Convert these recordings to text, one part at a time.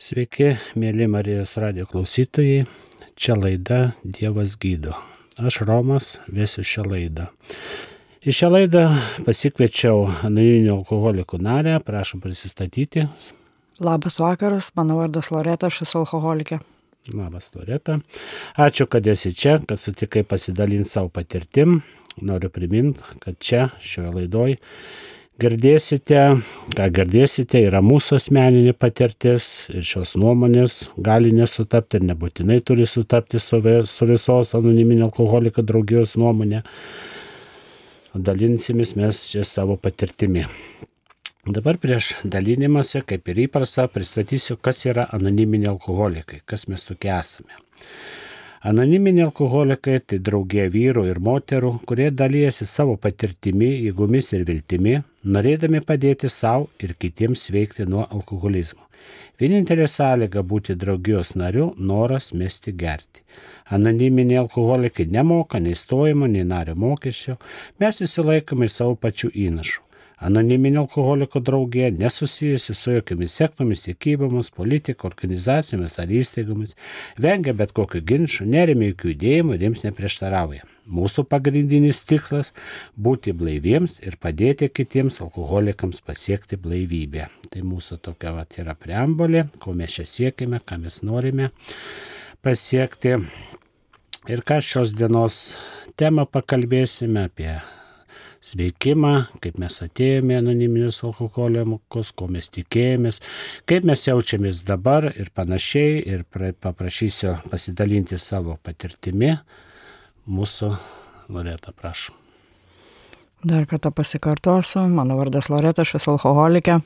Sveiki, mėly Marijos radio klausytojai. Čia laida Dievas gydo. Aš Romas vėsiu šią laidą. Į šią laidą pasikviečiau anoniminių alkoholikų narę, prašom prisistatyti. Labas vakaras, mano vardas Loreta, aš esu alkoholikė. Labas Loreta. Ačiū, kad esi čia, kad sutikai pasidalinti savo patirtim. Noriu priminti, kad čia šioje laidoje girdėsite, ką girdėsite, yra mūsų asmeninė patirtis ir šios nuomonės gali nesutapti ir nebūtinai turi sutapti su, su visos anoniminio alkoholiko draugijos nuomonė. Dalinsimės mes čia savo patirtimi. Dabar prieš dalinimąsi, kaip ir įprasta, pristatysiu, kas yra anoniminiai alkoholikai, kas mes tokie esame. Anoniminiai alkoholikai tai draugė vyrų ir moterų, kurie dalyjasi savo patirtimi, jėgomis ir viltimi, norėdami padėti savo ir kitiems sveikti nuo alkoholizmo. Vienintelė sąlyga būti draugijos nariu - noras mesti gerti. Anoniminiai alkoholikai nemoka nei stojimo, nei nario mokesčio, mes įsilaikome savo pačių įnašų. Anoniminio alkoholiko draugija nesusijusi su jokiamis sektomis, įkybomis, politika, organizacijomis ar įstaigomis, vengia bet kokių ginčių, neremia jokių judėjimų ir jiems neprieštarauja. Mūsų pagrindinis tikslas - būti blaiviems ir padėti kitiems alkoholikams pasiekti blaivybę. Tai mūsų tokia vat, yra preambolė, ko mes čia siekime, ką mes norime pasiekti. Ir ką šios dienos temą pakalbėsime apie sveikimą, kaip mes atėjome anoniminius alkoholikus, ko mes tikėjomės, kaip mes jaučiamės dabar ir panašiai. Ir paprašysiu pasidalinti savo patirtimi. Mūsų Loreta, prašom. Dar kartą pasikartosiu, mano vardas Loreta, aš esu alkoholikė.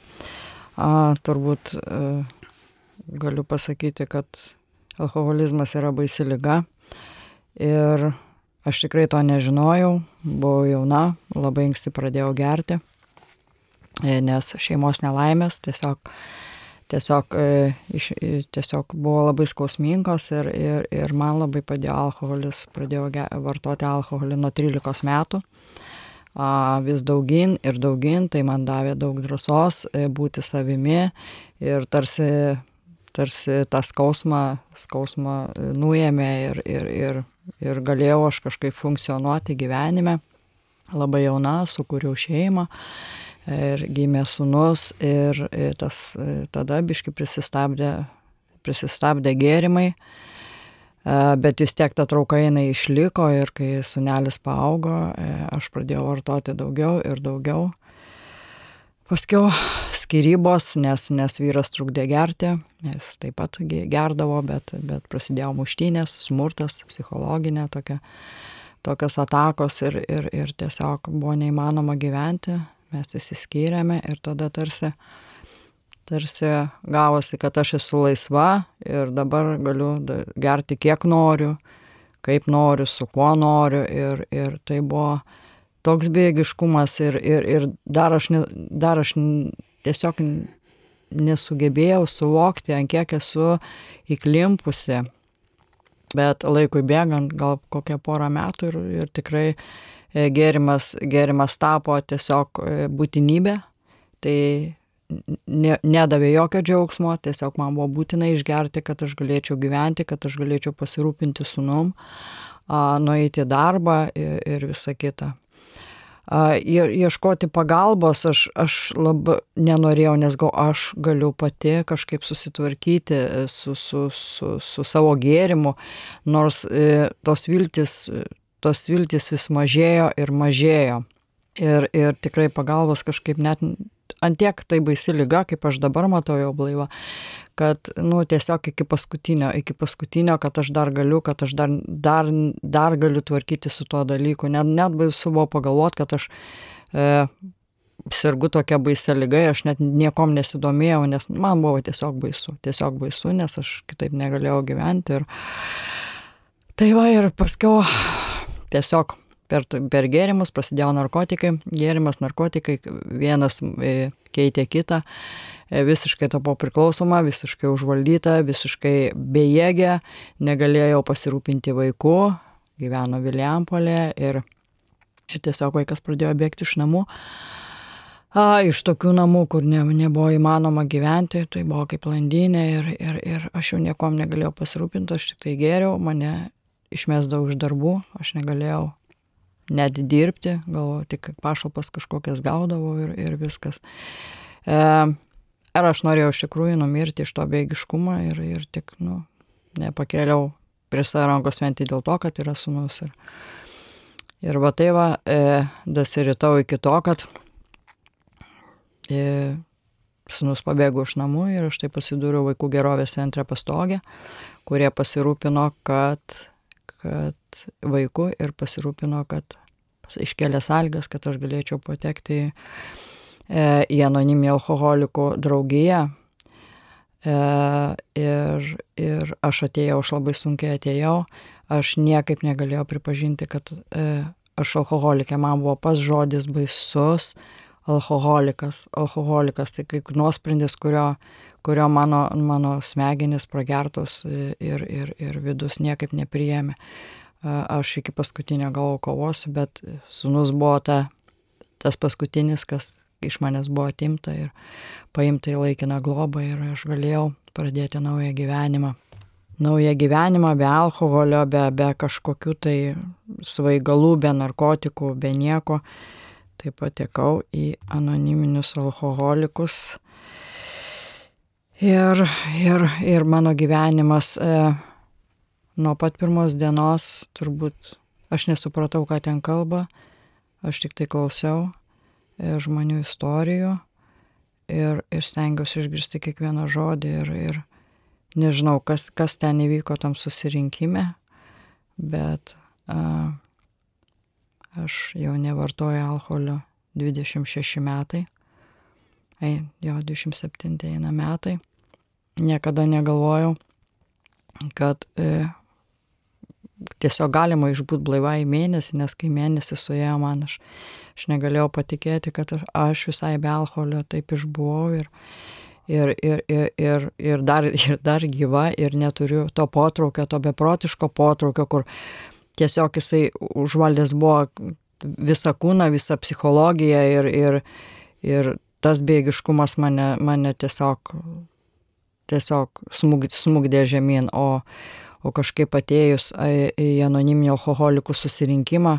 A, turbūt a, e, galiu pasakyti, kad alkoholizmas yra baisi lyga. Ir Aš tikrai to nežinojau, buvau jauna, labai anksti pradėjau gerti, e, nes šeimos nelaimės tiesiog, tiesiog, e, tiesiog buvo labai skausmingos ir, ir, ir man labai padėjo alkoholis, pradėjau vartoti alkoholį nuo 13 metų. Vis daugin ir daugin, tai man davė daug drąsos e, būti savimi ir tarsi, tarsi tą skausmą, skausmą nuėmė ir, ir, ir ir galėjau aš kažkaip funkcionuoti gyvenime. Labai jauna, sukūriau šeimą ir gimė sunus ir, tas, tada biški prisistabdė, prisistabdė gėrimai, bet vis tiek ta trauka jinai išliko ir kai sunelis paaugo, aš pradėjau vartoti daugiau ir daugiau. Paskiau skirybos, nes, nes vyras trukdė gerti, jis taip pat gerdavo, bet, bet prasidėjo muštynės, smurtas, psichologinė tokia, tokios atakos ir, ir, ir tiesiog buvo neįmanoma gyventi, mes įsiskyrėme ir tada tarsi, tarsi gavosi, kad aš esu laisva ir dabar galiu gerti kiek noriu, kaip noriu, su kuo noriu ir, ir tai buvo toks bėgiškumas ir, ir, ir dar, aš ne, dar aš tiesiog nesugebėjau suvokti, ant kiek esu įklimpusi. Bet laikui bėgant, gal kokią porą metų ir, ir tikrai e, gėrimas, gėrimas tapo tiesiog e, būtinybė. Tai ne, nedavė jokio džiaugsmo, tiesiog man buvo būtina išgerti, kad aš galėčiau gyventi, kad aš galėčiau pasirūpinti sunum, nueiti į darbą ir, ir visa kita ir ieškoti pagalbos aš, aš labai nenorėjau, nes gal aš galiu pati kažkaip susitvarkyti e, su, su, su, su savo gėrimu, nors e, tos viltis, tos viltis vis mažėjo ir mažėjo. Ir, ir tikrai pagalbos kažkaip net antiek tai baisi lyga, kaip aš dabar matau jau blaivą, kad, nu, tiesiog iki paskutinio, iki paskutinio, kad aš dar galiu, kad aš dar, dar, dar galiu tvarkyti su tuo dalyku. Net, net baisu buvo pagalvoti, kad aš e, sirgu tokia baisia lyga, aš net niekom nesidomėjau, nes man buvo tiesiog baisu, tiesiog baisu, nes aš kitaip negalėjau gyventi. Ir... Tai va ir paskiau tiesiog per, per gėrimus prasidėjo narkotikai, gėrimas, narkotikai, vienas e, keitė kitą E, visiškai tapau priklausoma, visiškai užvaldyta, visiškai bejėgė, negalėjau pasirūpinti vaiku, gyveno Viliampolė ir, ir tiesiog vaikas pradėjo bėgti iš namų. A, iš tokių namų, kur ne, nebuvo įmanoma gyventi, tai buvo kaip landinė ir, ir, ir aš jau niekom negalėjau pasirūpinti, aš tik tai geriau, mane išmesdavau iš darbų, aš negalėjau net dirbti, galvoju, tik pašalpas kažkokias gaudavau ir, ir viskas. E, ar aš norėjau iš tikrųjų numirti iš to beigiškumo ir, ir tik, nu, nepakėliau prie savo rankos venti dėl to, kad yra sunus. Ir, ir va tai va, e, dasiritau iki to, kad E, Sūnus pabėgo iš namų ir aš tai pasidūriau vaikų gerovės centre pastogę, kurie pasirūpino, kad, kad vaikų ir pasirūpino, kad iškelia sąlygas, kad aš galėčiau patekti į, e, į anoniminį alkoholikų draugiją. E, ir, ir aš atėjau, aš labai sunkiai atėjau, aš niekaip negalėjau pripažinti, kad aš alkoholikė, man buvo pas žodis baisus, alkoholikas, alkoholikas, tai kaip nuosprendis, kurio, kurio mano, mano smegenis pragertos ir, ir, ir vidus niekaip nepriėmė. Aš iki paskutinio galvo kovosiu, bet sunus buvo ta, tas paskutinis, kas iš manęs buvo atimta ir paimta į laikiną globą ir aš galėjau pradėti naują gyvenimą. Naują gyvenimą be alkoholio, be, be kažkokių tai svaigalų, be narkotikų, be nieko taip patekau į anoniminius alkoholikus. Ir, ir, ir mano gyvenimas e, nuo pat pirmos dienos turbūt aš nesupratau, ką ten kalba, aš tik tai klausiau e, žmonių istorijų ir, ir stengiausi išgirsti kiekvieną žodį ir, ir nežinau, kas, kas ten įvyko tam susirinkime, bet a, Aš jau nevartoju alkoholio 26 metai. Ei, jo 27 eina metai. Niekada negalvojau, kad e, tiesiog galima išbūti blaivai mėnesį, nes kai mėnesį suėjo man, aš, aš negalėjau patikėti, kad aš, aš visai be alkoholio taip išbuvau ir, ir, ir, ir, ir, ir, dar, ir dar gyva ir neturiu to potraukio, to beprotiško potraukio, kur tiesiog jisai užvaldęs buvo visą kūną, visą psichologiją ir, ir, ir tas bėgiškumas mane, mane tiesiog, tiesiog smug, smugdė žemyn, o, o kažkaip atėjus į anoniminį alkoholikų susirinkimą,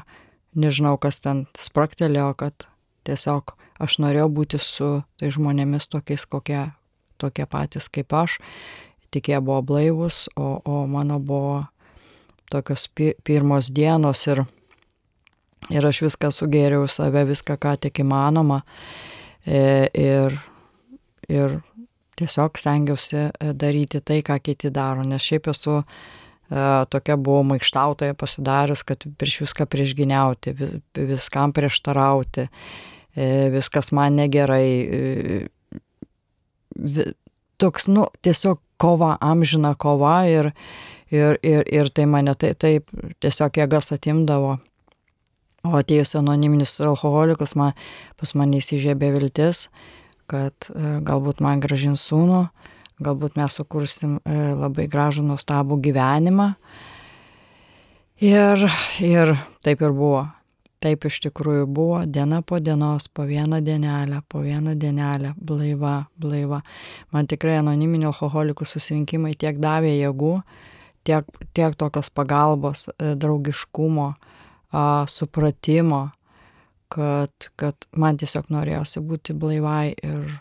nežinau, kas ten spraktelėjo, kad tiesiog aš norėjau būti su tai žmonėmis tokiais, kokie, tokie patys kaip aš, tik jie buvo blaivus, o, o mano buvo tokios pi pirmos dienos ir, ir aš viską sugėriau save, viską, ką tik įmanoma. E, ir, ir tiesiog stengiausi e, daryti tai, ką kiti daro, nes šiaip esu e, tokia buvau maikštautoja pasidarius, kad prieš viską priešginiauti, vis, viskam prieštarauti, viskas man negerai. Toks, nu, tiesiog kova, amžina kova ir, ir, ir, ir tai mane taip, taip tiesiog jėgas atimdavo. O atėjus anoniminis alkoholikas, man, pas mane įsižiebė viltis, kad e, galbūt man gražins sūnų, galbūt mes sukursim e, labai gražų, nuostabų gyvenimą. Ir, ir taip ir buvo. Taip iš tikrųjų buvo, diena po dienos, po vieną dienelę, po vieną dienelę, blaiva, blaiva. Man tikrai anoniminio alkoholikų susirinkimai tiek davė jėgų, tiek, tiek tokios pagalbos, e, draugiškumo, supratimo, kad, kad man tiesiog norėjosi būti blaivai ir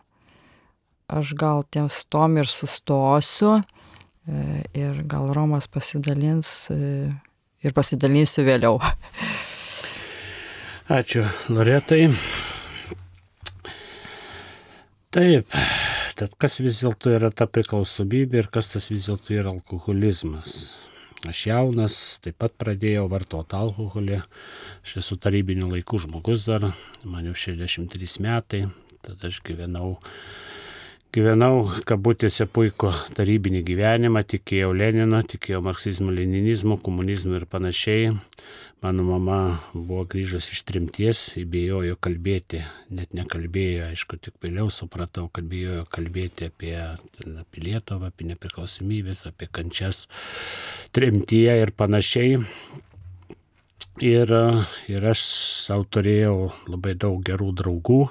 aš gal ties tom ir sustosiu e, ir gal Romas pasidalins e, ir pasidalinsiu vėliau. Ačiū, Loretai. Taip, Tad kas vis dėlto yra ta priklausomybė ir kas tas vis dėlto yra alkoholizmas? Aš jaunas, taip pat pradėjau vartoti alkoholį, aš esu tarybinių laikų žmogus dar, man jau 63 metai, tada aš gyvenau Gyvenau kabutėse puikų tarybinį gyvenimą, tikėjau Lenino, tikėjau marksizmu, leninizmu, komunizmu ir panašiai. Mano mama buvo grįžus iš trimties, įbėjojo kalbėti, net nekalbėjo, aišku, tik vėliau supratau, kad bijojo kalbėti apie, apie Lietuvą, apie nepriklausomybės, apie kančias trimtyje ir panašiai. Ir, ir aš savo turėjau labai daug gerų draugų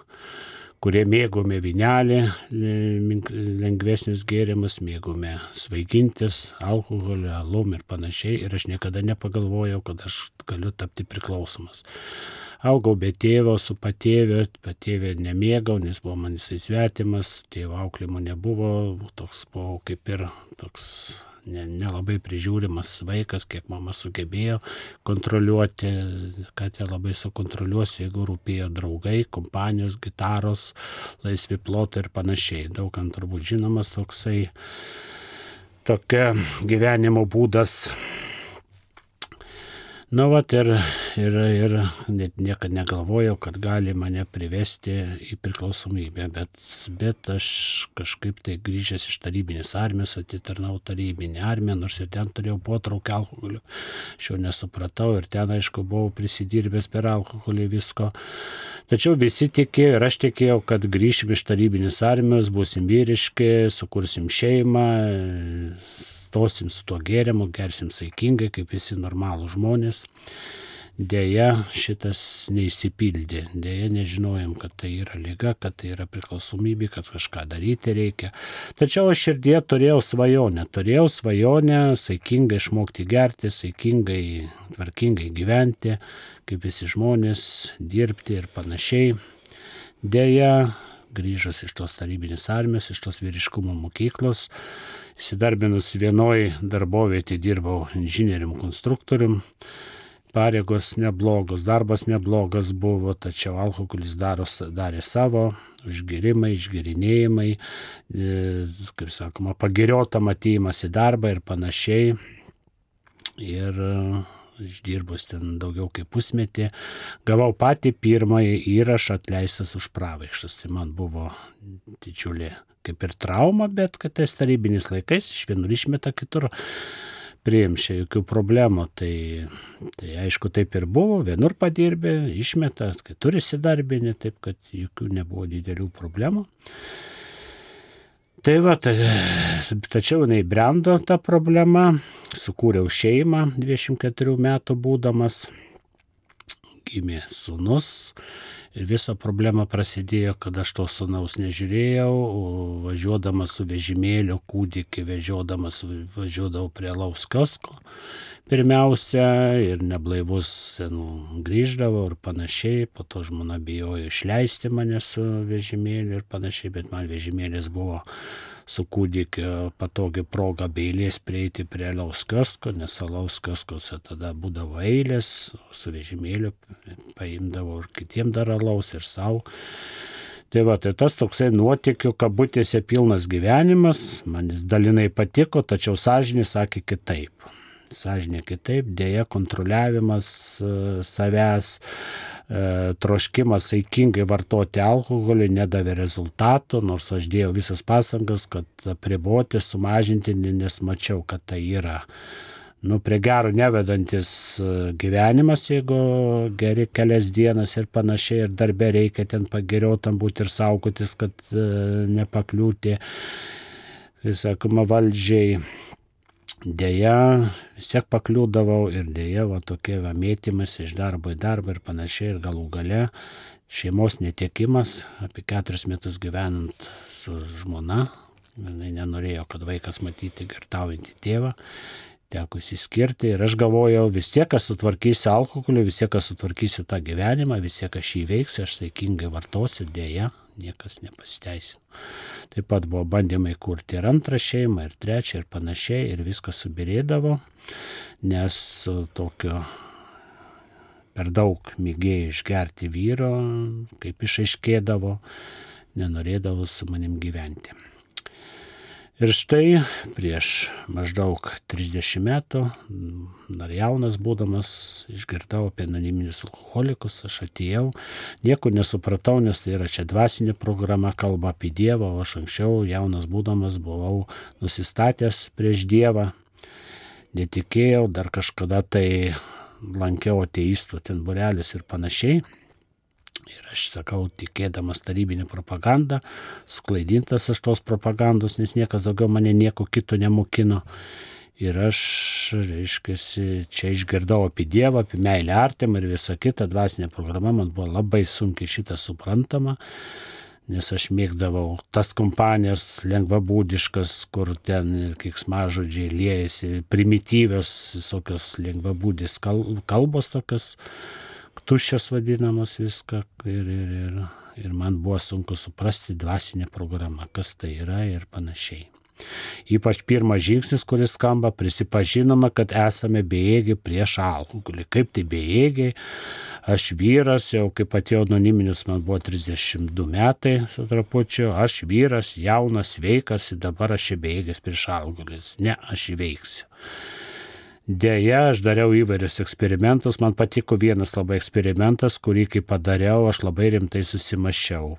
kurie mėgome vinelį, lengvesnius gėrimus, mėgome svaigintis alkoholį, alum ir panašiai. Ir aš niekada nepagalvojau, kad aš galiu tapti priklausomas. Augau be tėvo, su patėvė, patėvė nemėgau, nes buvo man jisai svetimas, tėvo auklimo nebuvo, toks buvau kaip ir toks nelabai ne prižiūrimas vaikas, kiek mama sugebėjo kontroliuoti, kad ją labai sukontroliuosiu, jeigu rūpėjo draugai, kompanijos, gitaros, laisvi plotai ir panašiai. Daugam turbūt žinomas toksai tokia gyvenimo būdas Nu, vat ir, ir, ir net niekada negalvojau, kad gali mane privesti į priklausomybę, bet, bet aš kažkaip tai grįžęs iš tarybinės armijos atitarnau tarybinę armiją, nors ir ten turėjau potraukį alkoholio, aš jau nesupratau ir ten, aišku, buvau prisidirbęs per alkoholį visko. Tačiau visi tikėjo ir aš tikėjau, kad grįšim iš tarybinės armijos, būsim vyriški, sukursim šeimą, stosim su tuo gėrimu, gersim saikingai, kaip visi normalų žmonės. Deja, šitas neįsipildė. Deja, nežinojom, kad tai yra lyga, kad tai yra priklausomybė, kad kažką daryti reikia. Tačiau aš širdie turėjau svajonę. Turėjau svajonę saikingai išmokti gerti, saikingai, tvarkingai gyventi, kaip visi žmonės, dirbti ir panašiai. Deja, grįžus iš tos tarybinės armijos, iš tos vyriškumo mokyklos, Įsidarbinus vienoj darbovietį dirbau inžinierium konstruktorium. Pareigos neblogos, darbas neblogas buvo, tačiau alkoholis daros, darė savo, užgerimai, išgerinėjimai, e, kaip sakoma, pageriota matymas į darbą ir panašiai. Ir išdirbus ten daugiau kaip pusmetį, gavau patį pirmąjį įrašą atleistas už pravaikštas. Tai man buvo didžiulė kaip ir trauma, bet kad tais tarybinis laikais iš vienur išmeta kitur priimšia jokių problemų. Tai, tai aišku, taip ir buvo, vienur padirbė, išmeta, kitur įsidarbinė, taip kad jokių nebuvo didelių problemų. Tai va, ta, tačiau jinai brendo tą problemą, sukūriau šeimą 24 metų būdamas, gimė sunus, visa problema prasidėjo, kad aš to sunaus nežiūrėjau, važiuodamas su vežimėlio kūdikį, vežiodamas važiuodavau prie Lauskasko. Pirmiausia, ir neblaivus nu, grįždavo ir panašiai, po to žmona bijojo išleisti mane su vežimėliu ir panašiai, bet man vežimėlis buvo su kūdikiu patogi proga be eilės prieiti prie alaus kiosko, nes alaus kioskose tada būdavo eilės, su vežimėliu paimdavo ir kitiem dar alaus ir savo. Tai va, tai tas toksai nuotikių kabutėse pilnas gyvenimas, man jis dalinai patiko, tačiau sąžinė sakė kitaip. Sąžinė kitaip, dėja kontroliavimas e, savęs, E, troškimas saikingai vartoti alkoholį nedavė rezultatų, nors aš dėjau visas pastangas, kad apriboti, sumažinti, nes mačiau, kad tai yra nu, prie gero nevedantis e, gyvenimas, jeigu geri kelias dienas ir panašiai, ir darbė reikia ten pageriautam būti ir saugotis, kad nepakliūti, sakoma, valdžiai. Deja, vis tiek pakliūdavau ir deja, va tokie va mėtymas iš darbo į darbą ir panašiai ir galų gale šeimos netiekimas, apie keturis metus gyvenant su žmona, jinai nenorėjo, kad vaikas matyti girtaujantį tėvą, teko įsiskirti ir aš galvojau, vis tiek aš sutvarkysiu alkoholį, vis tiek aš sutvarkysiu tą gyvenimą, vis tiek aš jį veiksiu, aš saikingai vartosiu, dėja, niekas nepasiteisino. Taip pat buvo bandymai kurti ir antrą šeimą, ir trečią, ir panašiai, ir viskas subirėdavo, nes tokio per daug mėgėjų išgerti vyro, kaip išaiškėdavo, nenorėdavo su manim gyventi. Ir štai prieš maždaug 30 metų, dar jaunas būdamas, išgirdau apie anoniminius alkoholikus, aš atėjau, nieko nesupratau, nes tai yra čia dvasinė programa, kalba apie Dievą, o aš anksčiau jaunas būdamas buvau nusistatęs prieš Dievą, netikėjau, dar kažkada tai lankiau ateistų ten burelius ir panašiai. Ir aš sakau, tikėdamas tarybinį propagandą, suklaidintas aš tos propagandos, nes niekas daugiau mane nieko kito nemokino. Ir aš, reiškia, čia išgirdau apie Dievą, apie meilę artimą ir visą kitą dvasinę programą, man buvo labai sunkiai šitą suprantama, nes aš mėgdavau tas kompanijas lengvabūdiškas, kur ten kiksmažodžiai liejasi, primityvios visokios lengvabūdės kalbos tokios, tuščias vadinamas viską ir, ir, ir, ir man buvo sunku suprasti dvasinę programą, kas tai yra ir panašiai. Ypač pirmas žingsnis, kuris skamba, prisipažinoma, kad esame bejėgiai prieš alkoholį. Kaip tai bejėgiai? Aš vyras, jau kaip atėjo anoniminis, man buvo 32 metai su trapučiu, aš vyras, jaunas, sveikas dabar aš bejėgis prieš alkoholį. Ne, aš įveiksiu. Deja, aš dariau įvairius eksperimentus, man patiko vienas labai eksperimentas, kurį kai padariau, aš labai rimtai susimašiau.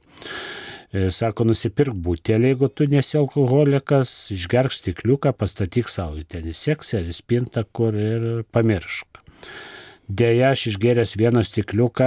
E, sako, nusipirk butelį, jeigu tu nesi alkoholikas, išgerk stikliuką, pastatyk savo ten į seksą ar į spintą, kur ir pamiršk. Deja, aš išgeręs vieną stikliuką,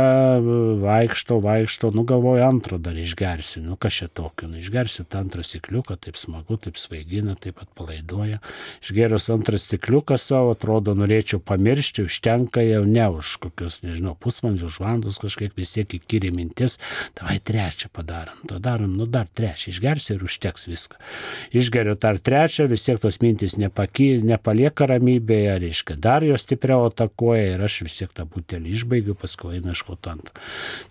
vaikštau, vaikštau, nu galvoju, antrą dar išgersiu, nu kas čia tokio, nu išgersiu tą antrą stikliuką, taip smagu, taip svaigina, taip atpalaiduoja. Išgerus antrą stikliuką savo, atrodo, norėčiau pamiršti, užtenka jau ne už kokius, nežinau, pusvalandžius, už valandos kažkiek vis tiek įkyri mintis, tavai trečią padarom, to darom, nu dar trečią, išgersiu ir užteks viską. Išgeriu dar trečią, vis tiek tos mintis nepaky, nepalieka ramybėje, reiškia, dar jos stipriau atakuoja ir aš vis tiek tą butelį išbaigiu, paskui einu iškoti ant.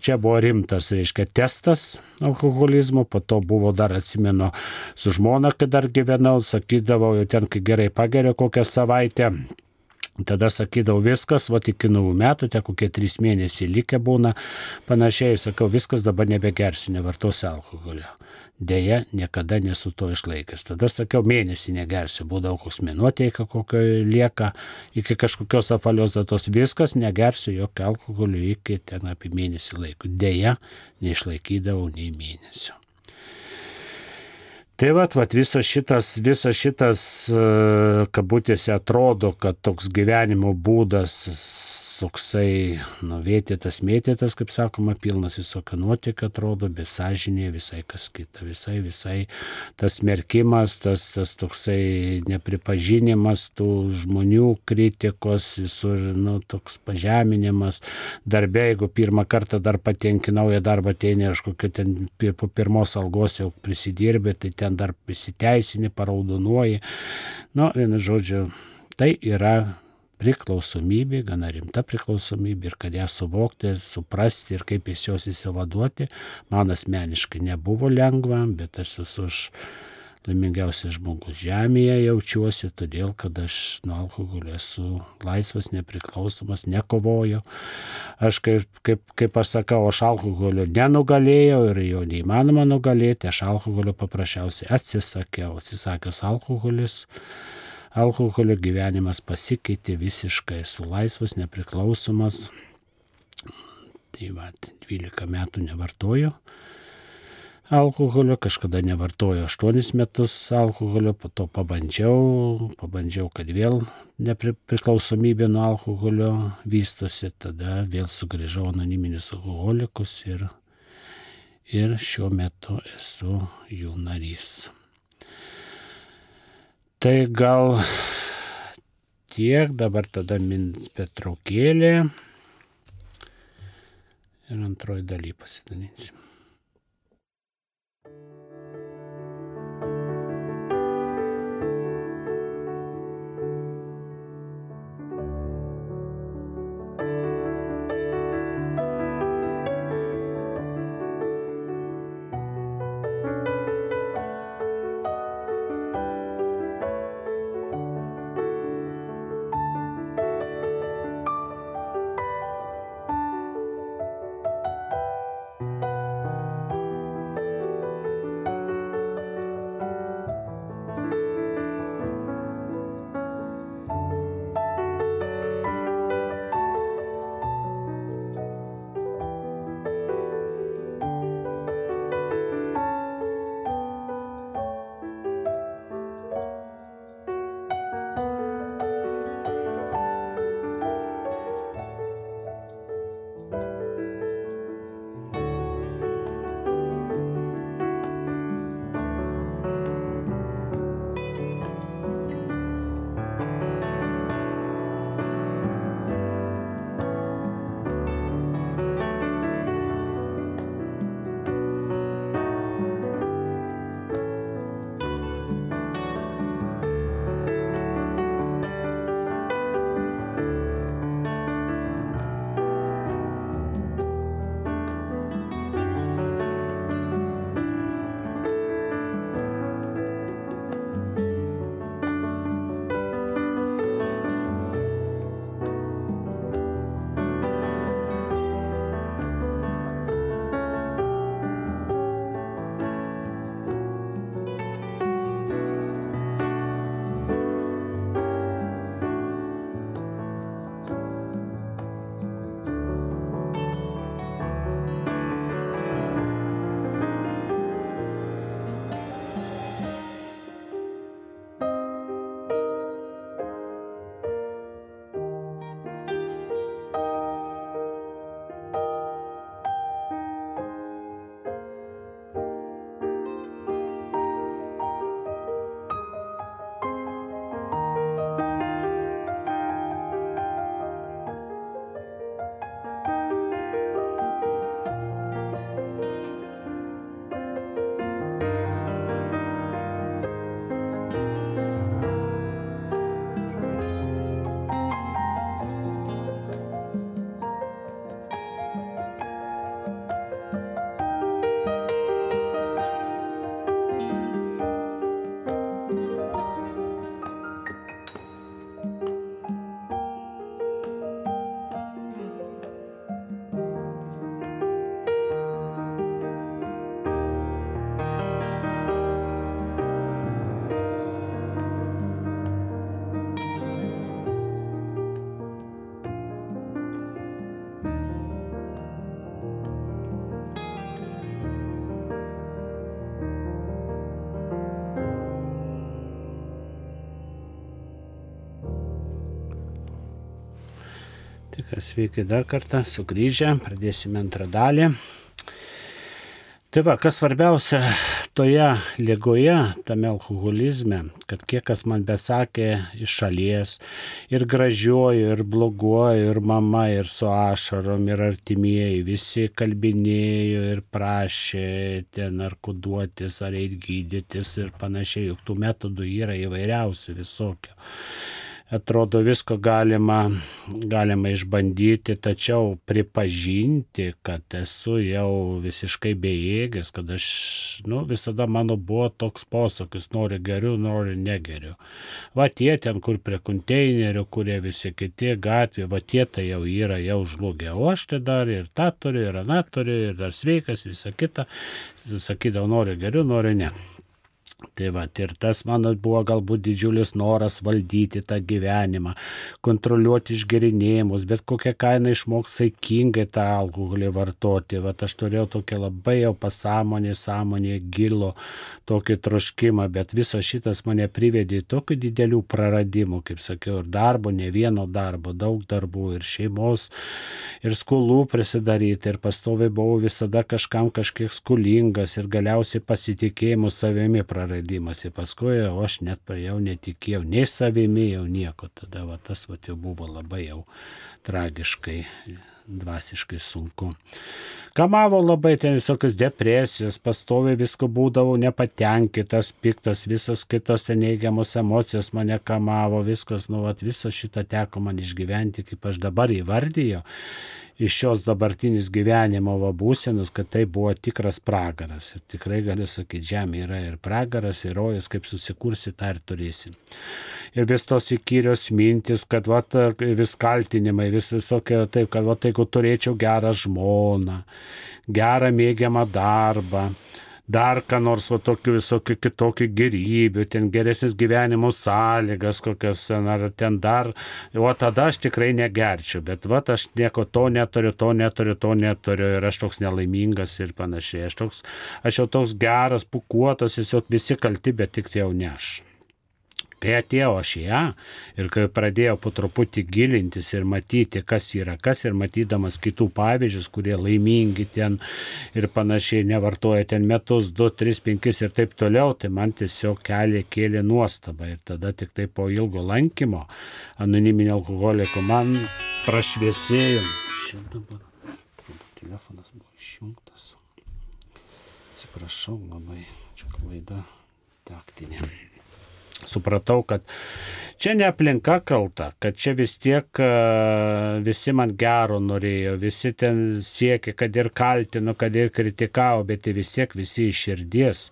Čia buvo rimtas, reiškia, testas alkoholizmo, po to buvo dar, atsimenu, su žmona, kai dar gyvenau, sakydavau, jau ten, kai gerai pageriu kokią savaitę. Tada sakydavau viskas, va iki naujų metų, te kokie trys mėnesiai likę būna, panašiai sakau, viskas dabar nebegersiu, nevartosiu alkoholio. Deja, niekada nesu to išlaikęs. Tada sakiau, mėnesį negersiu, būdavo koks minuotėka kokio lieka, iki kažkokios apvalios datos viskas, negersiu jokio alkoholio iki ten apie mėnesį laiko. Deja, neišlaikydavau nei mėnesio. Tai vat, vat visas šitas, visas šitas, kabutėse atrodo, kad toks gyvenimo būdas toksai, nu, vėtytas, mėtytas, kaip sakoma, pilnas visokio nuotėkio atrodo, bet sąžinė visai kas kita, visai, visai tas merkimas, tas, tas toksai nepripažinimas tų žmonių kritikos, visur, nu, toks pažeminimas, darbė, jeigu pirmą kartą dar patenki naują darbą, ateini aš kokio ten po pirmos algos jau prisidirbė, tai ten dar prisiteisini, paraudonuoji. Nu, vienu žodžiu, tai yra priklausomybė, gana rimta priklausomybė ir kad ją suvokti, suprasti ir kaip iš jos įsivaduoti, man asmeniškai nebuvo lengva, bet aš esu už laimingiausias žmogus žemėje jaučiuosi, todėl kad aš nuo alkoholio esu laisvas, nepriklausomas, nekovoju. Aš kaip, kaip, kaip aš sakau, aš alkoholio nenugalėjau ir jo neįmanoma nugalėti, aš alkoholio paprasčiausiai atsisakiau, atsisakęs alkoholis alkoholio gyvenimas pasikeitė visiškai, esu laisvas, nepriklausomas. Tai va, 12 metų nevartoju alkoholio, kažkada nevartoju 8 metus alkoholio, po to pabandžiau, pabandžiau, kad vėl nepriklausomybė nuo alkoholio vystosi, tada vėl sugrįžau anoniminius alkoholikus ir, ir šiuo metu esu jų narys. Tai gal tiek, dabar tada min petraukėlė ir antroji daly pasidalinsim. Tik sveiki dar kartą, sugrįžę, pradėsime antrą dalį. Tai va, kas svarbiausia toje lygoje, tame alkoholizme, kad kiek kas man besakė iš šalies, ir gražiuoju, ir bloguoju, ir mama, ir su ašarom, ir artimieji, visi kalbinėjo ir prašė ten ar kuduotis, ar eiti gydytis ir panašiai, juk tų metodų yra įvairiausių visokių atrodo visko galima, galima išbandyti, tačiau pripažinti, kad esu jau visiškai bejėgis, kad aš, nu, visada mano buvo toks posakis, nori geriau, nori negeriau. Va tie ten, kur prie konteinerių, kurie visi kiti gatvė, va tie tai jau yra jau žlugę, o aš tai dar ir tą turiu, ir aną turiu, ir dar sveikas, visą kitą, sakydavau, nori geriau, nori ne. Tai va, ir tas mano buvo galbūt didžiulis noras valdyti tą gyvenimą, kontroliuoti išgerinėjimus, bet kokią kainą išmokti saikingai tą alkoholį vartoti. Va, aš turėjau tokią labai jau pasąmonį, sąmonį, gilo tokį troškimą, bet visas šitas mane privedė į tokių didelių praradimų, kaip sakiau, ir darbo, ne vieno darbo, daug darbų, ir šeimos, ir skolų prisidaryti, ir pastoviai buvau visada kažkam kažkiek skolingas, ir galiausiai pasitikėjimu savimi praradęs praradimas. Ir paskui o aš net jau netikėjau nei savimi, jau nieko. Tada va, tas va, jau buvo labai jau tragiškai, dvasiškai sunku. Kamavo labai ten visokios depresijos, pastoviai visko būdavau nepatenkintas, piktas, visas kitos ten neigiamos emocijos mane kamavo, viskas, nu, vat, visą šitą teko man išgyventi, kaip aš dabar įvardyju iš šios dabartinis gyvenimo va būsenos, kad tai buvo tikras pragaras. Ir tikrai galiu sakyti, žemė yra ir pragaras, ir rojas, kaip susikursi, tą ir turėsi. Ir vis tos įkyrios mintis, kad va, vis kaltinimai, vis visokie taip, kad va, tai jeigu turėčiau gerą žmoną, gerą mėgiamą darbą, dar ką nors va tokių visokių kitokių gerybių, ten geresnis gyvenimo sąlygas, kokias ten ar ten dar, o tada aš tikrai negerčiau, bet va aš nieko to neturiu, to neturiu, to neturiu ir aš toks nelaimingas ir panašiai. Aš, toks, aš jau toks geras, pukuotas, tiesiog visi kalti, bet tik tai jau ne aš. Kai atėjau aš į ją ir kai pradėjau po truputį gilintis ir matyti, kas yra kas ir matydamas kitų pavyzdžius, kurie laimingi ten ir panašiai nevartoja ten metus, du, tris, penkis ir taip toliau, tai man tiesiog kelią kėlė nuostaba. Ir tada tik tai po ilgo lankymo anoniminio alkoholiko man prašviesėjo. Telefonas buvo išjungtas. Atsiprašau labai, čia klaida taktinė supratau, kad čia ne aplinka kalta, kad čia vis tiek visi man gero norėjo, visi ten siekė, kad ir kaltino, kad ir kritikavo, bet vis tiek visi iš širdies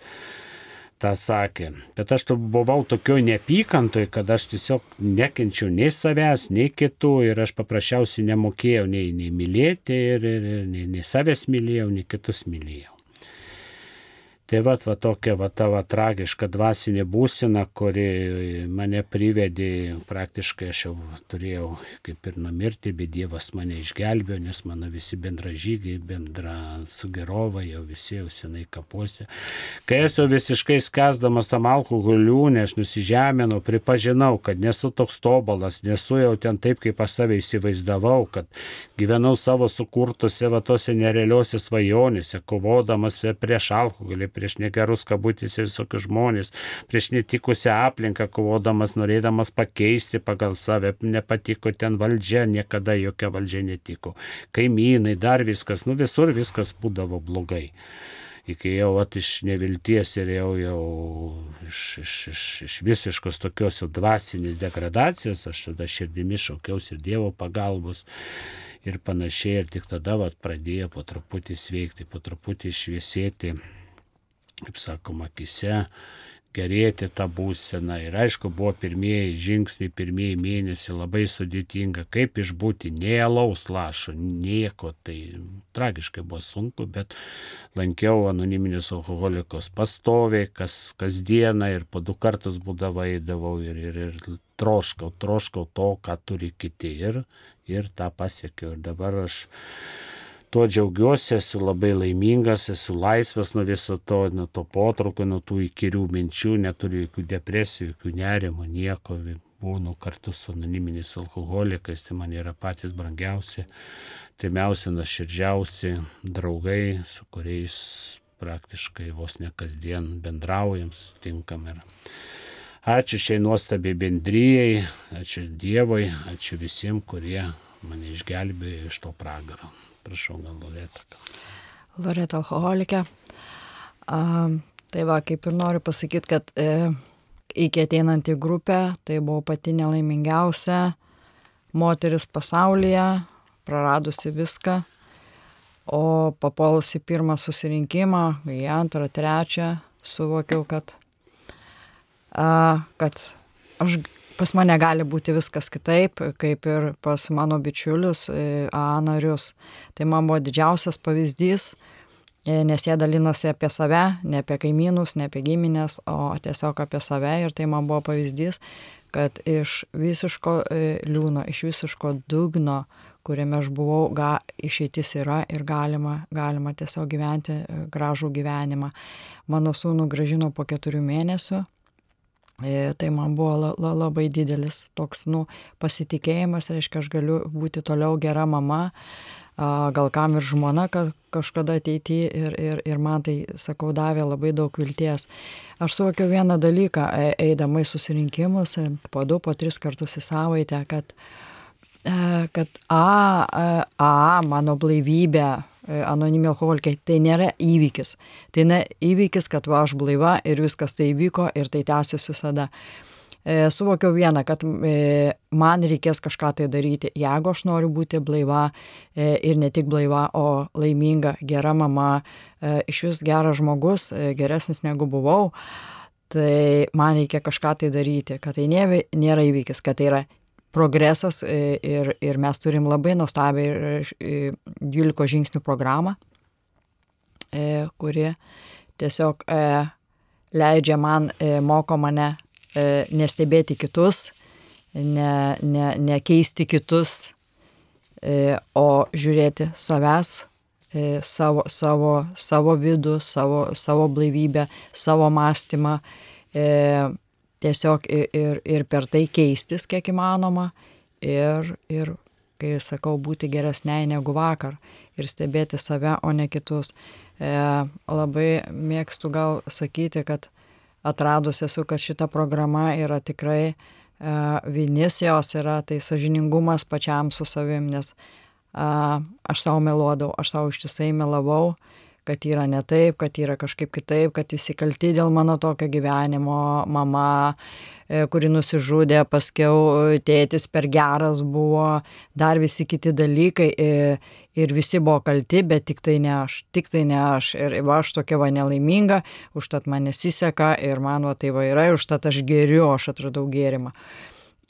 tą sakė. Bet aš buvau tokio neapykantoj, kad aš tiesiog nekenčiau nei savęs, nei kitų ir aš paprasčiausiai nemokėjau nei, nei mylėti, ir, ir, ir, nei, nei savęs mylėjau, nei kitus mylėjau. Tai va, va tokia va tavo tragiška dvasinė būsena, kuri mane privedė, praktiškai aš jau turėjau kaip ir numirti, bet Dievas mane išgelbėjo, nes mano visi bendražygiai, bendra sugerova, jau visi jau senai kapuose. Kai esu visiškai skesdamas tam alkoholiu, nes nusižeminau, pripažinau, kad nesu toks tobalas, nesu jau ten taip, kaip aš save įsivaizdavau, kad gyvenau savo sukurtose va tose nerealiuose svajonėse, kovodamas prieš alkoholį prieš negerus kabutėse visokius žmonės, prieš netikusią aplinką, kovodamas, norėdamas pakeisti pagal save, nepatiko ten valdžia, niekada jokia valdžia netiko. Kaimynai, dar viskas, nu visur viskas būdavo blogai iki jau at, iš nevilties ir jau, jau iš, iš, iš, iš visiškos tokios jau dvasinės degradacijos, aš tada širdimi šaukiausi ir Dievo pagalbos ir panašiai, ir tik tada vat, pradėjo po truputį sveikti, po truputį šviesėti kaip sakoma, akise, gerėti tą būseną. Ir aišku, buvo pirmieji žingsniai, pirmieji mėnesiai labai sudėtinga, kaip išbūti, nei alaus lašo, nieko. Tai tragiškai buvo sunku, bet lankiau anoniminius alkoholikus pastoviai, kas, kasdieną ir po du kartus būdavo eidavau ir, ir, ir troškau, troškau to, ką turi kiti. Ir, ir tą pasiekiau. Ir dabar aš tuo džiaugiuosi, esu labai laimingas, esu laisvas nuo viso to, nuo to potraukio, nuo tų įkyrių minčių, neturiu jokių depresijų, jokių nerimo, nieko. būnu kartu su anoniminiais alkoholikais, tai man yra patys brangiausi, taimiausi, nuoširdžiausi draugai, su kuriais praktiškai vos ne kasdien bendraujam, susitinkam. Ir ačiū šiai nuostabiai bendryjei, ačiū Dievui, ačiū visiems, kurie mane išgelbėjo iš to pragaro. Prašau, gal Loreta. Loreta alkoholikė. A, tai va, kaip ir noriu pasakyti, kad e, iki ateinant į grupę, tai buvo pati nelaimingiausia moteris pasaulyje, praradusi viską, o papolus į pirmą susirinkimą, į antrą, trečią, suvokiau, kad, a, kad aš pas mane gali būti viskas kitaip, kaip ir pas mano bičiulius, e, A narius. Tai man buvo didžiausias pavyzdys, e, nes jie dalinosi apie save, ne apie kaimynus, ne apie giminės, o tiesiog apie save ir tai man buvo pavyzdys, kad iš visiško e, liūno, iš visiško dugno, kuriame aš buvau, ga, išeitis yra ir galima, galima tiesiog gyventi gražų gyvenimą. Mano sūnų gražino po keturių mėnesių tai man buvo la, la, labai didelis toks, nu, pasitikėjimas, reiškia, aš galiu būti toliau gera mama, gal kam ir žmona ka, kažkada ateityje ir, ir, ir man tai, sakau, davė labai daug vilties. Aš suvokiau vieną dalyką, e, eidama į susirinkimus, e, po du, po tris kartus į savaitę, kad, kad a, a, a, mano blaivybė, E, anonimi alkoholikai, tai nėra įvykis. Tai ne įvykis, kad va aš blaiva ir viskas tai įvyko ir tai tęsis visada. E, suvokiau vieną, kad e, man reikės kažką tai daryti, jeigu aš noriu būti blaiva e, ir ne tik blaiva, o laiminga, gera mama, e, iš vis geras žmogus, e, geresnis negu buvau, tai man reikia kažką tai daryti, kad tai nėra įvykis, kad tai yra progresas e, ir, ir mes turim labai nuostabią 12 žingsnių programą, e, kuri tiesiog e, leidžia man, moko mane nestebėti kitus, ne, ne, nekeisti kitus, o žiūrėti savęs, savo, savo, savo vidų, savo, savo blaivybę, savo mąstymą tiesiog ir, ir, ir per tai keistis kiek įmanoma ir, ir, kai sakau, būti geresniai negu vakar ir stebėti save, o ne kitus. E, labai mėgstu gal sakyti, kad atradus esu, kad šita programa yra tikrai e, vinis jos yra, tai sažiningumas pačiam su savim, nes e, aš savo meluodavau, aš savo ištisai melavau, kad yra ne taip, kad yra kažkaip kitaip, kad visi kalti dėl mano tokio gyvenimo, mama, e, kuri nusižudė, paskiau e, tėtis per geras buvo, dar visi kiti dalykai e, ir visi buvo kalti, bet tik tai ne aš, tik tai ne aš. Ir va, aš tokia va nelaiminga, užtat man nesiseka ir man va tai va yra, ir užtat aš geriu, aš atradau gėrimą.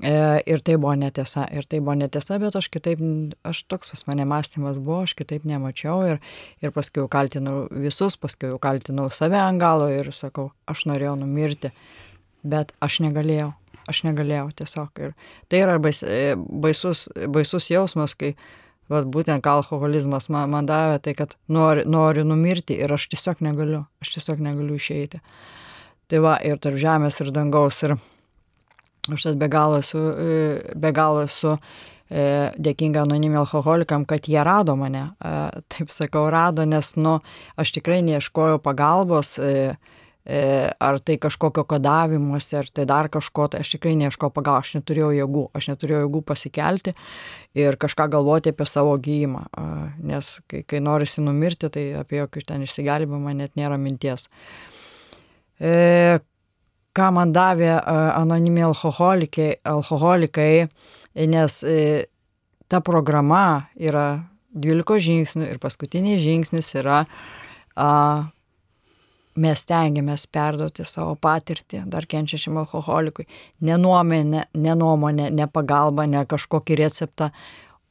E, ir tai buvo netiesa, ir tai buvo netiesa, bet aš kitaip, aš toks pas mane mąstymas buvo, aš kitaip nemačiau ir, ir paskui jau kaltinau visus, paskui jau kaltinau save ant galo ir sakau, aš norėjau numirti, bet aš negalėjau, aš negalėjau tiesiog. Ir tai yra bais, e, baisus, baisus jausmas, kai vat, būtent alkoholizmas man, man davė tai, kad noriu, noriu numirti ir aš tiesiog negaliu, aš tiesiog negaliu išeiti. Tai va, ir tarp žemės ir dangaus. Ir, Užtat be galo esu, e, be galo esu e, dėkinga anonimi alkoholikam, kad jie rado mane. E, taip sakau, rado, nes, nu, aš tikrai neieškojau pagalbos, ar tai kažkokio kodavimuose, ar tai dar kažko, tai aš tikrai neieškojau pagalbos, aš neturėjau jėgų, aš neturėjau jėgų pasikelti ir kažką galvoti apie savo gyjimą, nes kai, kai norisi numirti, tai apie jokį ten išsigelbimą net nėra minties ką man davė anonimi alkoholikai, alkoholikai, nes e, ta programa yra 12 žingsnių ir paskutinis žingsnis yra a, mes tengiamės perduoti savo patirtį dar kenčiačiam alkoholikui. Ne nuomonė, ne nuomonė, ne pagalba, ne kažkokį receptą,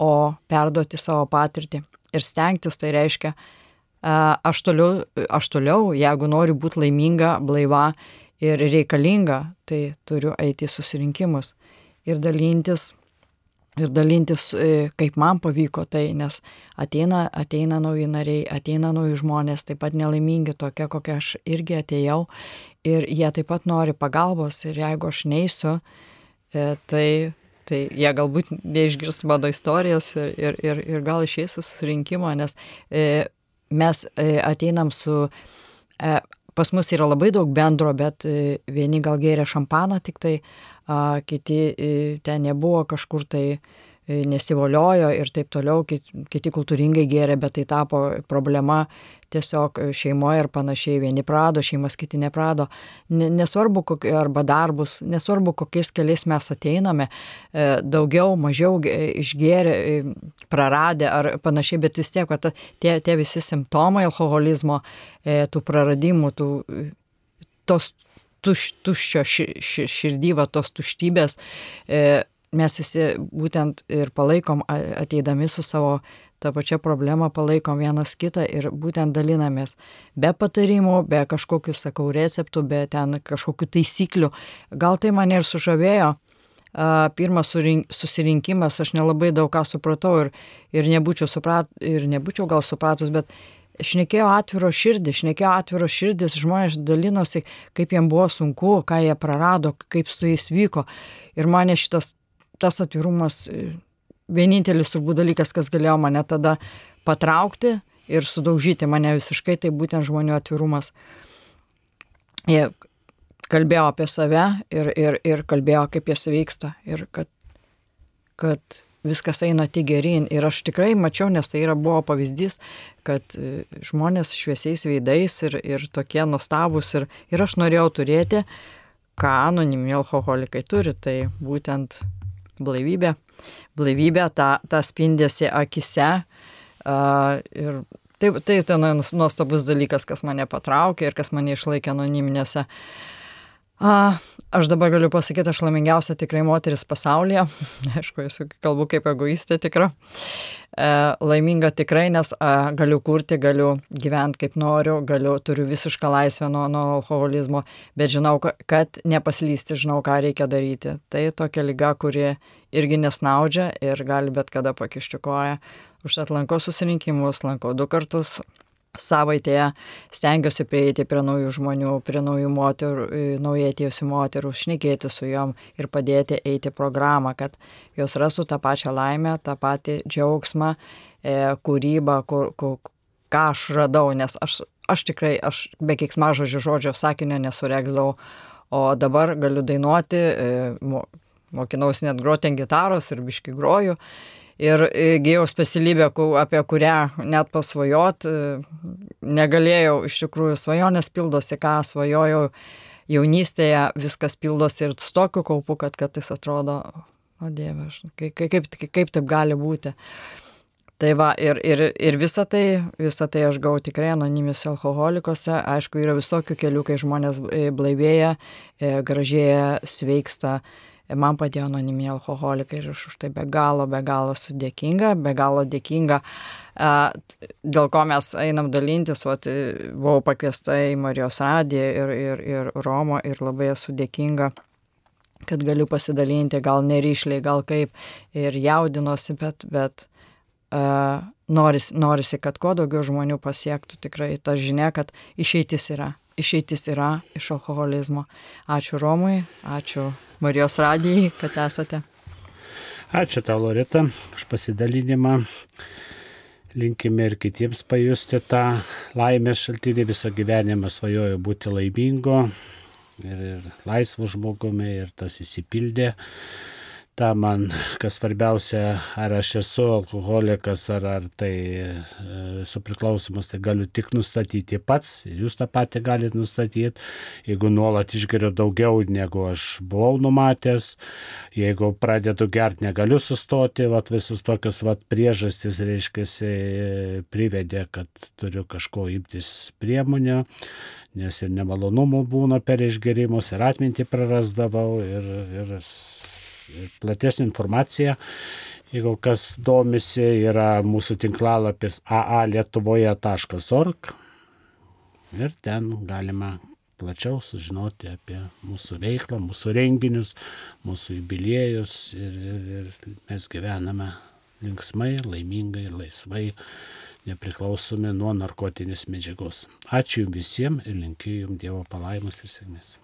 o perduoti savo patirtį. Ir stengtis tai reiškia, aš toliau, aš toliau jeigu noriu būti laiminga, blaiva ir reikalinga, tai turiu eiti į susirinkimus ir dalintis, ir dalintis, e, kaip man pavyko tai, nes ateina, ateina nauji nariai, ateina nauji žmonės, taip pat nelaimingi tokia, kokia aš irgi atėjau ir jie taip pat nori pagalbos ir jeigu aš neįsiu, e, tai, tai jie galbūt neišgirs mano istorijos ir, ir, ir, ir gal išeis susirinkimo, nes e, mes e, ateinam su, e, pas mus yra labai daug bendro, bet e, vieni gal gėrė šampaną tik tai, a, kiti e, ten nebuvo kažkur tai nesivoliojo ir taip toliau, kiti kultūringai gėrė, bet tai tapo problema tiesiog šeimoje ir panašiai. Vieni prado, šeimas kiti neprado. Nesvarbu, kokie, arba darbus, nesvarbu, kokiais keliais mes ateiname, e, daugiau, mažiau išgėrė, e, praradę ar panašiai, bet vis tiek, kad tie, tie visi simptomai alkoholizmo, tų praradimų, tų, tos tuš, tuščio širdyva, tos tuštybės, mes visi būtent ir palaikom ateidami su savo tą pačią problemą, palaikom vienas kitą ir būtent dalinamės be patarimų, be kažkokių, sakau, receptų, be ten kažkokių taisyklių. Gal tai mane ir sužavėjo. Pirmas susirinkimas, aš nelabai daug ką supratau ir, ir, nebūčiau, suprat, ir nebūčiau gal supratus, bet šnekėjo atviro širdį, šnekėjo atviro širdis, žmonės dalinosi, kaip jiems buvo sunku, ką jie prarado, kaip su jais vyko. Ir mane šitas tas atvirumas e, vienintelis turbūt dalykas, kas galėjo mane tada patraukti ir sudaužyti mane visiškai, tai būtent žmonių atvirumas. Jie kalbėjo apie save ir, ir, ir kalbėjo, kaip jie sveiksta ir kad, kad viskas eina tik gerin. Ir aš tikrai mačiau, nes tai yra, buvo pavyzdys, kad e, žmonės šviesiais veidais ir, ir tokie nuostabus ir, ir aš norėjau turėti, ką anonimi alkoholikai turi, tai būtent blaivybė, blaivybė, tą, tą spindėsi akise. Uh, ir tai, tai tai nuostabus dalykas, kas mane patraukė ir kas mane išlaikė anoniminėse. Uh, aš dabar galiu pasakyti, aš laimingiausia tikrai moteris pasaulyje. Aišku, esu kalbu kaip egoistė tikra. Uh, laiminga tikrai, nes uh, galiu kurti, galiu gyventi kaip noriu, galiu, turiu visišką laisvę nuo, nuo alkoholizmo, bet žinau, kad nepaslysti, žinau, ką reikia daryti. Tai tokia lyga, kuri irgi nesnaudžia ir gali bet kada pakišti koją. Užtat lankau susirinkimus, lankau du kartus savaitėje stengiuosi prieiti prie naujų žmonių, prie naujų moterų, naujai atėjusių moterų, šnekėti su juom ir padėti eiti programą, kad jos rasų tą pačią laimę, tą patį džiaugsmą, e, kūrybą, kur, kur, ką aš radau, nes aš, aš tikrai, aš be kiksmažodžio žodžio sakinio nesureksdavau, o dabar galiu dainuoti, e, mokinausi net groti ant gitaros ir biški groju ir įgyjau specialybę, apie kurią net pasvajot, negalėjau, iš tikrųjų svajonės pildosi, ką svajojau jaunystėje, viskas pildosi ir su tokiu kaupu, kad kartais atrodo, o Dieve, kaip, kaip, kaip, kaip taip gali būti. Tai va, ir, ir, ir visą tai, visą tai aš gavau tikrai anonimiuose alkoholikose. Aišku, yra visokių kelių, kai žmonės blaivėja, e, gražėja, sveiksta man padėjo anoniminiai alkoholikai ir aš už tai be galo, be galo esu dėkinga, be galo dėkinga, dėl ko mes einam dalintis, vat, buvau pakviesta į Marijos radiją ir, ir, ir Romo ir labai esu dėkinga kad galiu pasidalinti, gal neryšliai, gal kaip, ir jaudinosi, bet, bet uh, norisi, norisi, kad kuo daugiau žmonių pasiektų tikrai ta žinia, kad išeitis yra, išeitis yra iš alkoholizmo. Ačiū Romui, ačiū Marijos radijai, kad esate. Ačiū tau, Lorita, už pasidalinimą. Linkime ir kitiems pajusti tą laimės šaltinį. Visą gyvenimą svajoju būti laimingo ir, ir laisvu žmogumi ir tas įsipildė tą man, kas svarbiausia, ar aš esu alkoholikas, ar, ar tai esu priklausomas, tai galiu tik nustatyti pats jūs tą patį galite nustatyti. Jeigu nuolat išgeriu daugiau, negu aš buvau numatęs, jeigu pradedu gerti, negaliu sustoti, vat, visus tokius vat, priežastis, reiškia, privedė, kad turiu kažko imtis priemonių nes ir nemalonumų būna per išgerimus, ir atmintį prarasdavau, ir, ir platesnė informacija. Jeigu kas domisi, yra mūsų tinklalapis aalietuvoje.org ir ten galima plačiau sužinoti apie mūsų veiklą, mūsų renginius, mūsų jubiliejus ir, ir, ir mes gyvename linksmai, laimingai, laisvai, nepriklausomi nuo narkotinės medžiagos. Ačiū Jums visiems ir linkiu Jums Dievo palaimus ir sėkmės.